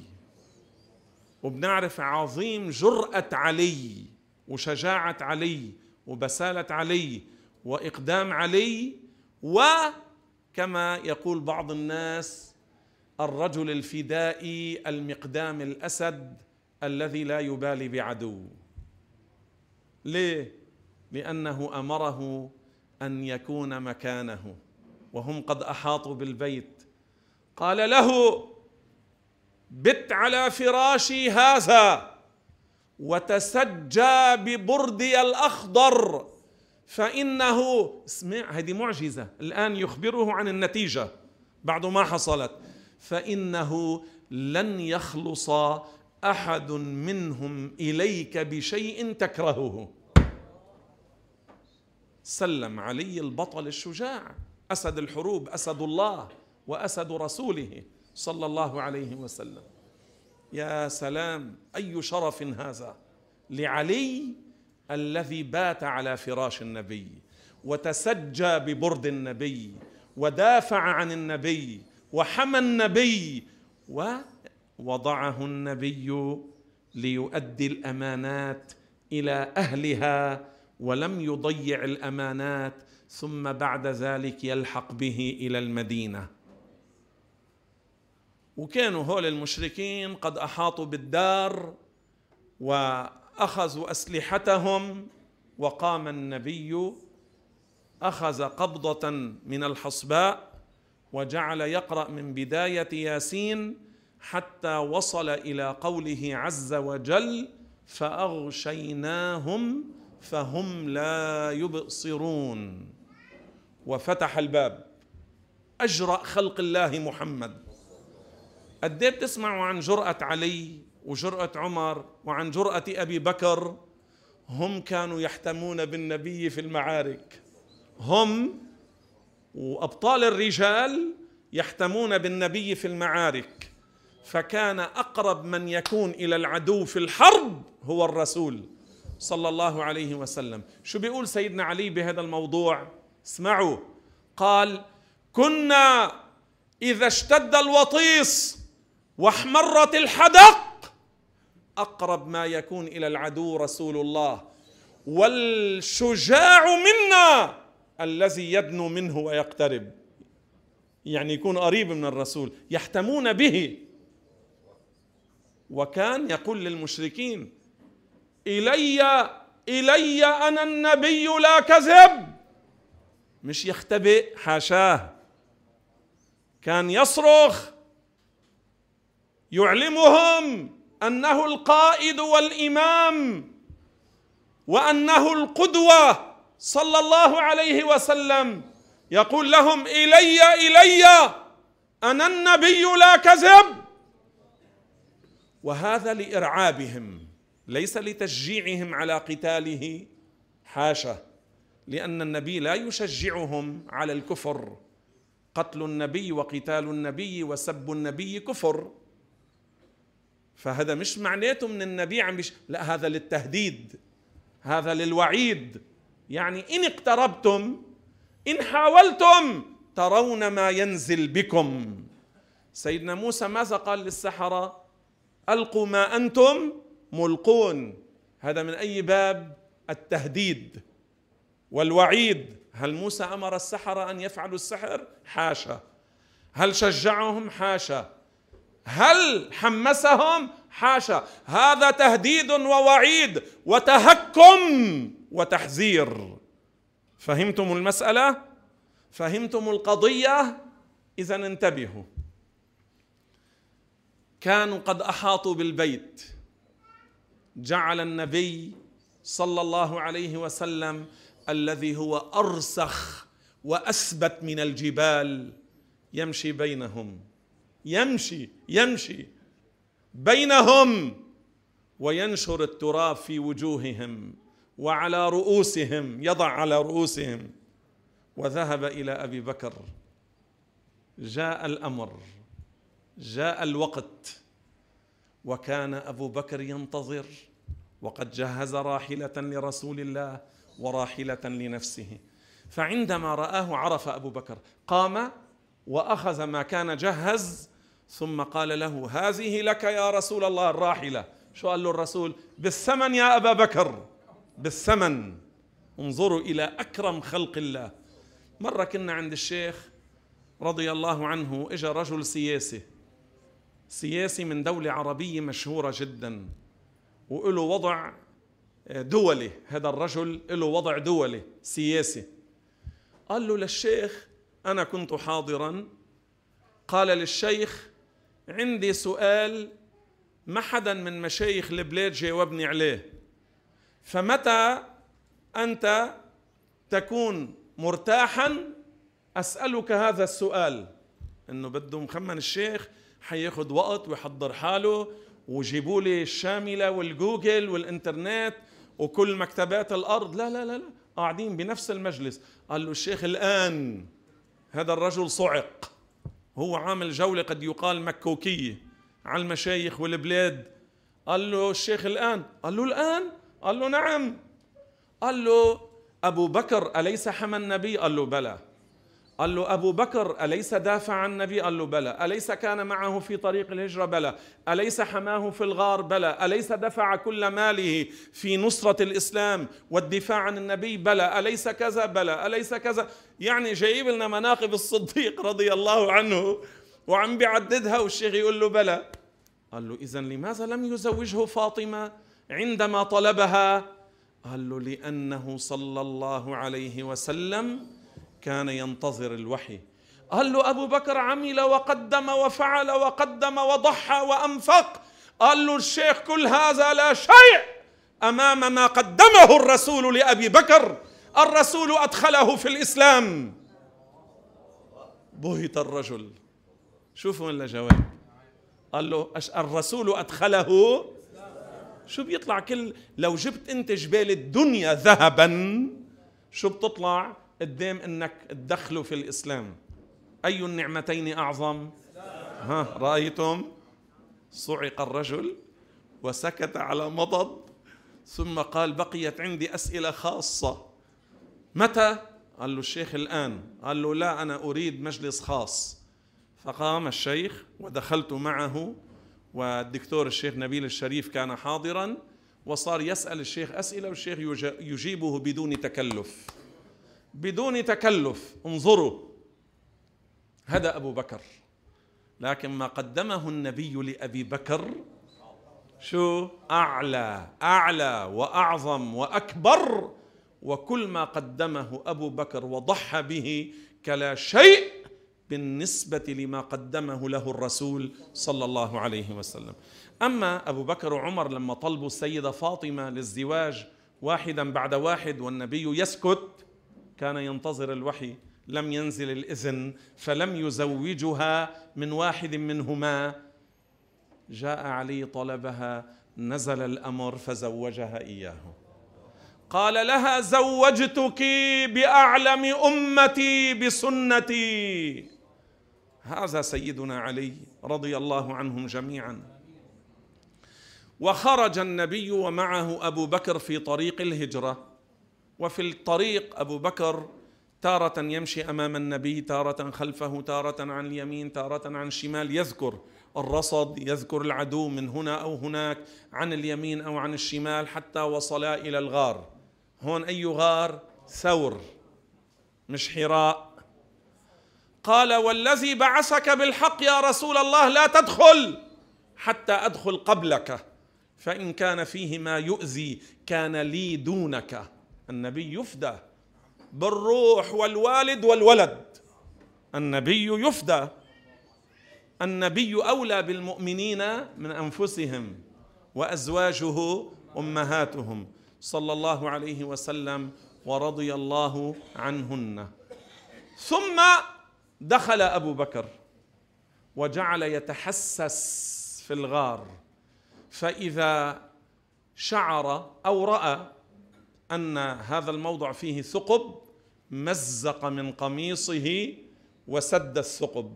وبنعرف عظيم جرأة علي وشجاعة علي وبسالة علي وإقدام علي وكما يقول بعض الناس الرجل الفدائي المقدام الأسد الذي لا يبالي بعدو. ليه؟ لأنه أمره أن يكون مكانه وهم قد أحاطوا بالبيت. قال له بت على فراشي هذا وتسجى ببردي الأخضر فإنه اسمع هذه معجزة. الآن يخبره عن النتيجة بعد ما حصلت. فإنه لن يخلص أحد منهم إليك بشيء تكرهه. سلم علي البطل الشجاع أسد الحروب أسد الله وأسد رسوله صلى الله عليه وسلم. يا سلام أي شرف هذا؟ لعلي الذي بات على فراش النبي وتسجى ببرد النبي ودافع عن النبي وحمى النبي ووضعه النبي ليؤدي الأمانات إلى أهلها ولم يضيع الأمانات ثم بعد ذلك يلحق به إلى المدينة. وكانوا هول المشركين قد أحاطوا بالدار وأخذوا أسلحتهم وقام النبي أخذ قبضة من الحصباء وجعل يقرأ من بداية ياسين حتى وصل إلى قوله عز وجل فأغشيناهم فهم لا يبصرون. وفتح الباب. أجرأ خلق الله محمد. قد بتسمعوا عن جرأة علي وجرأة عمر وعن جرأة أبي بكر؟ هم كانوا يحتمون بالنبي في المعارك. هم وأبطال الرجال يحتمون بالنبي في المعارك. فكان أقرب من يكون إلى العدو في الحرب هو الرسول صلى الله عليه وسلم. شو بيقول سيدنا علي بهذا الموضوع؟ اسمعوا. قال كنا إذا اشتد الوطيس واحمرت الحدق أقرب ما يكون إلى العدو رسول الله. والشجاع منا الذي يدنو منه ويقترب. يعني يكون قريب من الرسول يحتمون به. وكان يقول للمشركين إلي إلي أنا النبي لا كذب. مش يختبئ حاشاه. كان يصرخ. يعلمهم أنه القائد والإمام وأنه القدوة. صلى الله عليه وسلم يقول لهم إلي إلي أنا النبي لا كذب. وهذا لإرعابهم ليس لتشجيعهم على قتاله. حاشا لأن النبي لا يشجعهم على الكفر. قتل النبي وقتال النبي وسب النبي كفر. فهذا مش معناته من النبي عم بيش لا هذا للتهديد هذا للوعيد. يعني إن اقتربتم إن حاولتم ترون ما ينزل بكم. سيدنا موسى ماذا قال للسحرة؟ ألقوا ما أنتم ملقون. هذا من أي باب؟ التهديد والوعيد. هل موسى أمر السحرة أن يفعلوا السحر؟ حاشا. هل شجعهم؟ حاشا. هل حمسهم؟ حاشا. هذا تهديد ووعيد وتهكم. وتحذير. فهمتم المسألة؟ فهمتم القضية؟ إذا انتبهوا. كانوا قد أحاطوا بالبيت. جعل النبي صلى الله عليه وسلم الذي هو أرسخ وأثبت من الجبال يمشي بينهم. يمشي يمشي بينهم وينشر التراب في وجوههم. وعلى رؤوسهم يضع على رؤوسهم. وذهب إلى أبي بكر. جاء الأمر جاء الوقت. وكان أبو بكر ينتظر. وقد جهز راحلة لرسول الله وراحلة لنفسه. فعندما رآه عرف أبو بكر قام وأخذ ما كان جهز. ثم قال له هذه لك يا رسول الله الراحلة. شو قال له الرسول؟ بالثمن يا أبا بكر. بالثمن. انظروا إلى أكرم خلق الله. مرة كنا عند الشيخ رضي الله عنه اجى رجل سياسي. سياسي من دولة عربية مشهورة جدا. وله وضع دولي. هذا الرجل له وضع دولي سياسي. قال له للشيخ أنا كنت حاضرا. قال للشيخ عندي سؤال ما حدا من مشايخ البلاد جاوبني عليه. فمتى أنت تكون مرتاحا؟ أسألك هذا السؤال. إنه بده مخمن الشيخ حياخد وقت ويحضر حاله. وجيبوا لي الشاملة والجوجل والإنترنت وكل مكتبات الأرض. لا لا لا لا. قاعدين بنفس المجلس. قال له الشيخ الآن هذا الرجل صعق. هو عامل جولة قد يقال مكوكية على المشايخ والبلاد. قال له الشيخ الآن؟ قال له الآن؟ قال له نعم. قال له أبو بكر أليس حمى النبي؟ قال له بلى. قال له أبو بكر أليس دافع عن النبي؟ قال له بلى. أليس كان معه في طريق الهجرة؟ بلى. أليس حماه في الغار؟ بلى. أليس دفع كل ماله في نصرة الإسلام والدفاع عن النبي؟ بلى. أليس كذا؟ بلى. أليس كذا؟ يعني جايب لنا مناقب الصديق رضي الله عنه وعم بيعددها والشيخ يقول له بلى. قال له إذا لماذا لم يزوجه فاطمة؟ عندما طلبها قال له لأنه صلى الله عليه وسلم كان ينتظر الوحي. قال له أبو بكر عمل وقدم وفعل وقدم وضحى وأنفق. قال له الشيخ كل هذا لا شيء أمام ما قدمه الرسول لأبي بكر. الرسول أدخله في الإسلام. بهت الرجل. شوفوا ولا جواب؟ قال له الرسول أدخله شو بيطلع كل لو جبت انت جبال الدنيا ذهبا شو بتطلع؟ قدام انك تدخله في الإسلام. أي النعمتين أعظم؟ ها رأيتم؟ صعق الرجل وسكت على مضض ثم قال بقيت عندي أسئلة خاصة. متى؟ قال له الشيخ الآن. قال له لا أنا أريد مجلس خاص. فقام الشيخ ودخلت معه والدكتور الشيخ نبيل الشريف كان حاضرا وصار يسأل الشيخ أسئلة والشيخ يجيبه بدون تكلف. بدون تكلف انظروا. هذا أبو بكر. لكن ما قدمه النبي لأبي بكر شو؟ أعلى أعلى وأعظم وأكبر. وكل ما قدمه أبو بكر وضحى به كلا شيء بالنسبة لما قدمه له الرسول صلى الله عليه وسلم. أما أبو بكر وعمر لما طلبوا السيدة فاطمة للزواج واحدا بعد واحد والنبي يسكت كان ينتظر الوحي لم ينزل الإذن فلم يزوجها من واحد منهما. جاء علي طلبها نزل الأمر فزوجها إياه. قال لها زوجتك بأعلم أمتي بسنتي. هذا سيدنا علي رضي الله عنهم جميعا وخرج النبي ومعه أبو بكر في طريق الهجرة وفي الطريق أبو بكر تارة يمشي أمام النبي، تارة خلفه، تارة عن اليمين، تارة عن الشمال، يذكر الرصد، يذكر العدو من هنا أو هناك، عن اليمين أو عن الشمال حتى وصلا إلى الغار. هون أي غار؟ ثور مش حراء. قال والذي بعثك بالحق يا رسول الله لا تدخل حتى أدخل قبلك. فإن كان فيه ما يؤذي كان لي دونك. النبي يفدى بالروح والوالد والولد. النبي يفدى. النبي أولى بالمؤمنين من أنفسهم وأزواجه أمهاتهم. صلى الله عليه وسلم ورضي الله عنهن. ثم دخل أبو بكر وجعل يتحسس في الغار فإذا شعر أو رأى أن هذا الموضع فيه ثقب مزق من قميصه وسد الثقب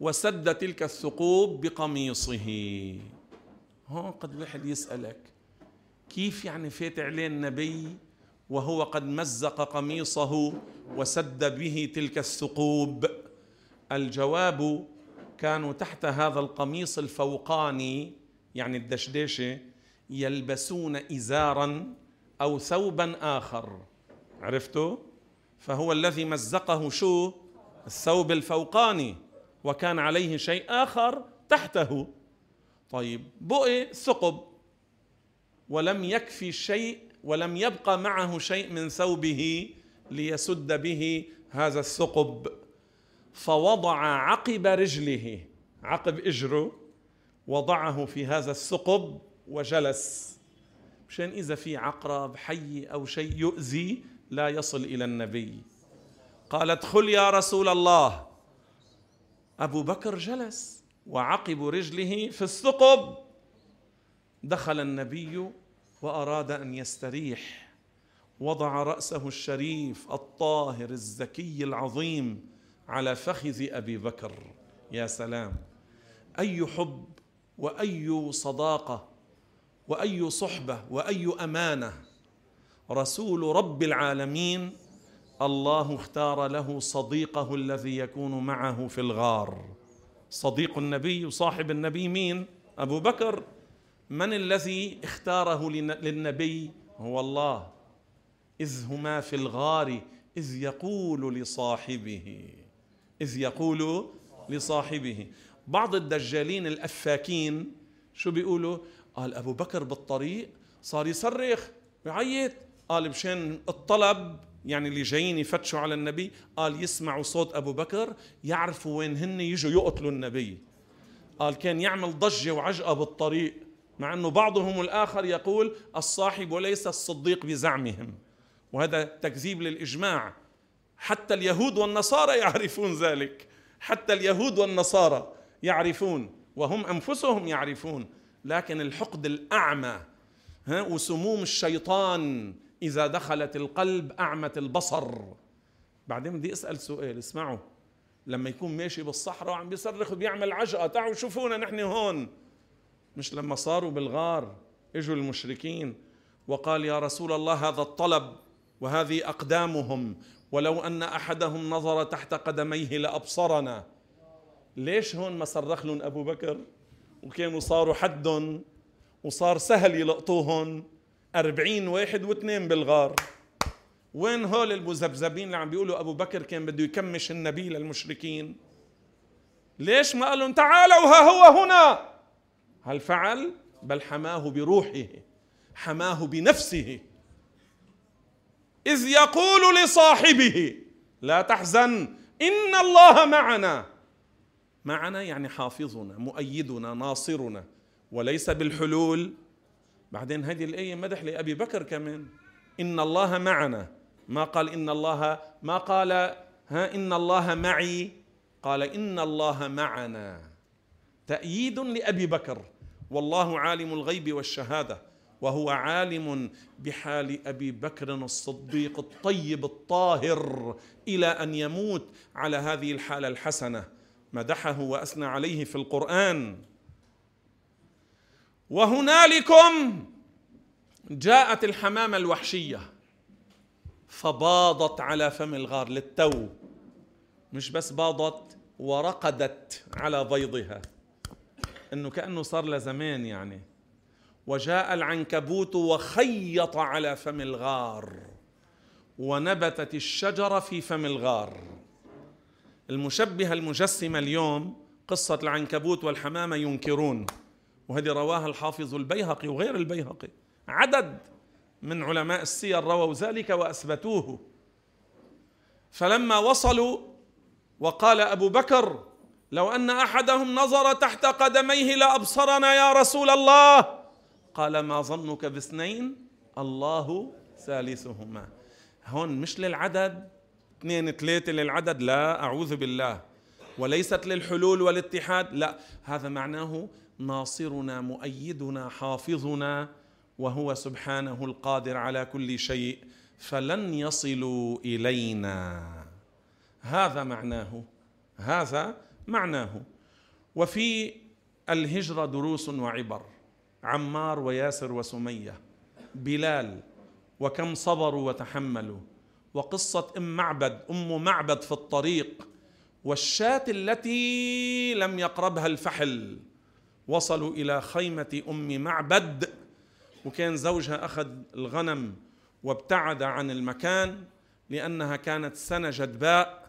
وسد تلك الثقوب بقميصه. هون قد واحد يسألك كيف يعني فات عليه النبي وهو قد مزق قميصه وسد به تلك الثقوب. الجواب كانوا تحت هذا القميص الفوقاني يعني الدشداشه يلبسون ازارا أو ثوبا آخر. عرفتوا؟ فهو الذي مزقه شو؟ الثوب الفوقاني وكان عليه شيء آخر تحته. طيب بقي ثقب ولم يكفي شيء ولم يبقى معه شيء من ثوبه ليسد به هذا الثقب. فوضع عقب رجله عقب إجره وضعه في هذا الثقب وجلس. مشان إذا في عقرب حي أو شيء يؤذي لا يصل إلى النبي. قال ادخل يا رسول الله. أبو بكر جلس وعقب رجله في الثقب. دخل النبي وأراد أن يستريح وضع رأسه الشريف الطاهر الزكي العظيم على فخذ أبي بكر. يا سلام. أي حب وأي صداقة وأي صحبة وأي أمانة. رسول رب العالمين الله اختار له صديقه الذي يكون معه في الغار. صديق النبي وصاحب النبي مين؟ أبو بكر. من الذي اختاره للنبي؟ هو الله. إذ هما في الغار إذ يقول لصاحبه إذ يقول لصاحبه. بعض الدجالين الأفاكين شو بيقولوا؟ قال أبو بكر بالطريق صار يصرخ ويعيط قال مشان الطلب يعني اللي جايين يفتشوا على النبي قال يسمعوا صوت أبو بكر يعرفوا وين هن يجوا يقتلوا النبي. قال كان يعمل ضجة وعجقة بالطريق. مع أنه بعضهم الآخر يقول الصاحب وليس الصديق بزعمهم. وهذا تكذيب للإجماع. حتى اليهود والنصارى يعرفون ذلك. حتى اليهود والنصارى يعرفون وهم أنفسهم يعرفون. لكن الحقد الأعمى ها وسموم الشيطان إذا دخلت القلب أعمت البصر. بعدين بدي أسأل سؤال اسمعوا. لما يكون ماشي بالصحراء وعم بيصرخ وبيعمل عجقة تعالوا شوفونا نحن هون. مش لما صاروا بالغار إجوا المشركين وقال يا رسول الله هذا الطلب وهذه أقدامهم ولو أن أحدهم نظر تحت قدميه لأبصرنا. ليش هون ما صرخ لهم أبو بكر؟ وكانوا صاروا حدهم وصار سهل يلقطوهم أربعين واحد واثنين بالغار. وين هول المذبذبين اللي عم بيقولوا أبو بكر كان بده يكمش النبي للمشركين؟ ليش ما قال لهم تعالوا ها هو هنا؟ هل فعل؟ بل حماه بروحه حماه بنفسه. إذ يقول لصاحبه لا تحزن إن الله معنا. معنا يعني حافظنا مؤيدنا ناصرنا وليس بالحلول. بعدين هذه الآية مدح لأبي بكر كمان. إن الله معنا. ما قال إن الله ما قال ها إن الله معي؟ قال إن الله معنا. تأييد لأبي بكر. والله عالم الغيب والشهادة وهو عالم بحال أبي بكر الصديق الطيب الطاهر إلى أن يموت على هذه الحالة الحسنة. مدحه وأثنى عليه في القرآن. وهنالكم جاءت الحمامة الوحشية فباضت على فم الغار للتو مش بس باضت ورقدت على بيضها. إنه كأنه صار له زمان يعني. وجاء العنكبوت وخيط على فم الغار ونبتت الشجرة في فم الغار. المشبهة المجسمة اليوم قصة العنكبوت والحمامة ينكرون وهذه رواها الحافظ البيهقي وغير البيهقي. عدد من علماء السير رووا ذلك وأثبتوه. فلما وصلوا وقال أبو بكر لو أن أحدهم نظر تحت قدميه لأبصرنا يا رسول الله. قال ما ظنك باثنين؟ الله ثالثهما. هون مش للعدد. اثنين ثلاثة للعدد؟ لا أعوذ بالله. وليست للحلول والاتحاد؟ لا. هذا معناه ناصرنا مؤيدنا حافظنا وهو سبحانه القادر على كل شيء. فلن يصلوا إلينا. هذا معناه. هذا معناه. وفي الهجرة دروس وعبر عمار وياسر وسمية بلال وكم صبروا وتحملوا وقصة أم معبد أم معبد في الطريق والشاة التي لم يقربها الفحل وصلوا إلى خيمة أم معبد وكان زوجها أخذ الغنم وابتعد عن المكان لأنها كانت سنة جدباء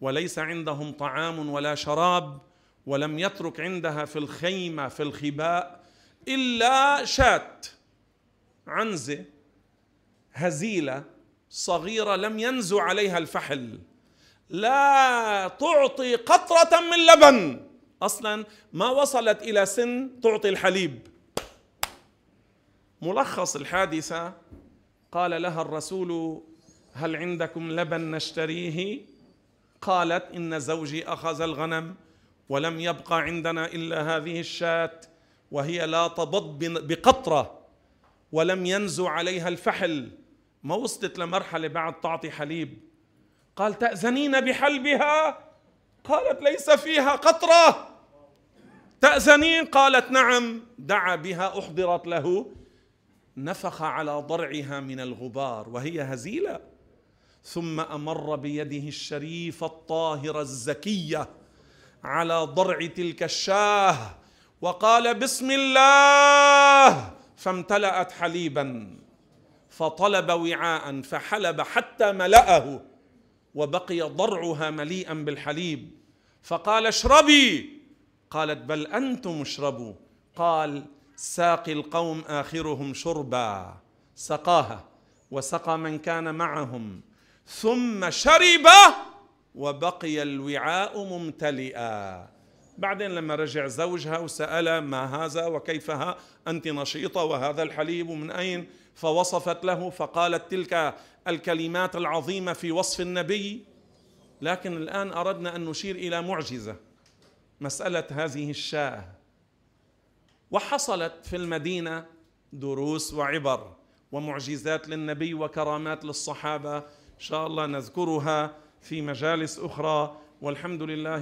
وليس عندهم طعام ولا شراب ولم يترك عندها في الخيمة في الخباء إلا شاة عنزة هزيلة صغيرة لم ينزو عليها الفحل. لا تعطي قطرة من لبن. أصلا ما وصلت إلى سن تعطي الحليب. ملخص الحادثة قال لها الرسول هل عندكم لبن نشتريه؟ قالت إن زوجي أخذ الغنم ولم يبقى عندنا إلا هذه الشاة وهي لا تبض بقطرة ولم ينزو عليها الفحل. ما وصلت لمرحلة بعد تعطي حليب. قال تأذنين بحلبها؟ قالت ليس فيها قطرة. تأذنين؟ قالت نعم. دعا بها أحضرت له. نفخ على ضرعها من الغبار وهي هزيلة. ثم أمر بيده الشريفه الطاهره الزكية على ضرع تلك الشاه وقال بسم الله فامتلأت حليبا فطلب وعاء فحلب حتى ملأه وبقي ضرعها مليئا بالحليب. فقال اشربي. قالت بل أنتم اشربوا. قال ساقي القوم آخرهم شربا. سقاها وسقى من كان معهم. ثم شرب وبقي الوعاء ممتلئا. بعدين لما رجع زوجها وسأل ما هذا وكيفها أنت نشيطة وهذا الحليب من أين؟ فوصفت له فقالت تلك الكلمات العظيمة في وصف النبي. لكن الآن أردنا أن نشير إلى معجزة مسألة هذه الشاة. وحصلت في المدينة دروس وعبر ومعجزات للنبي وكرامات للصحابة. إن شاء الله نذكرها في مجالس أخرى والحمد لله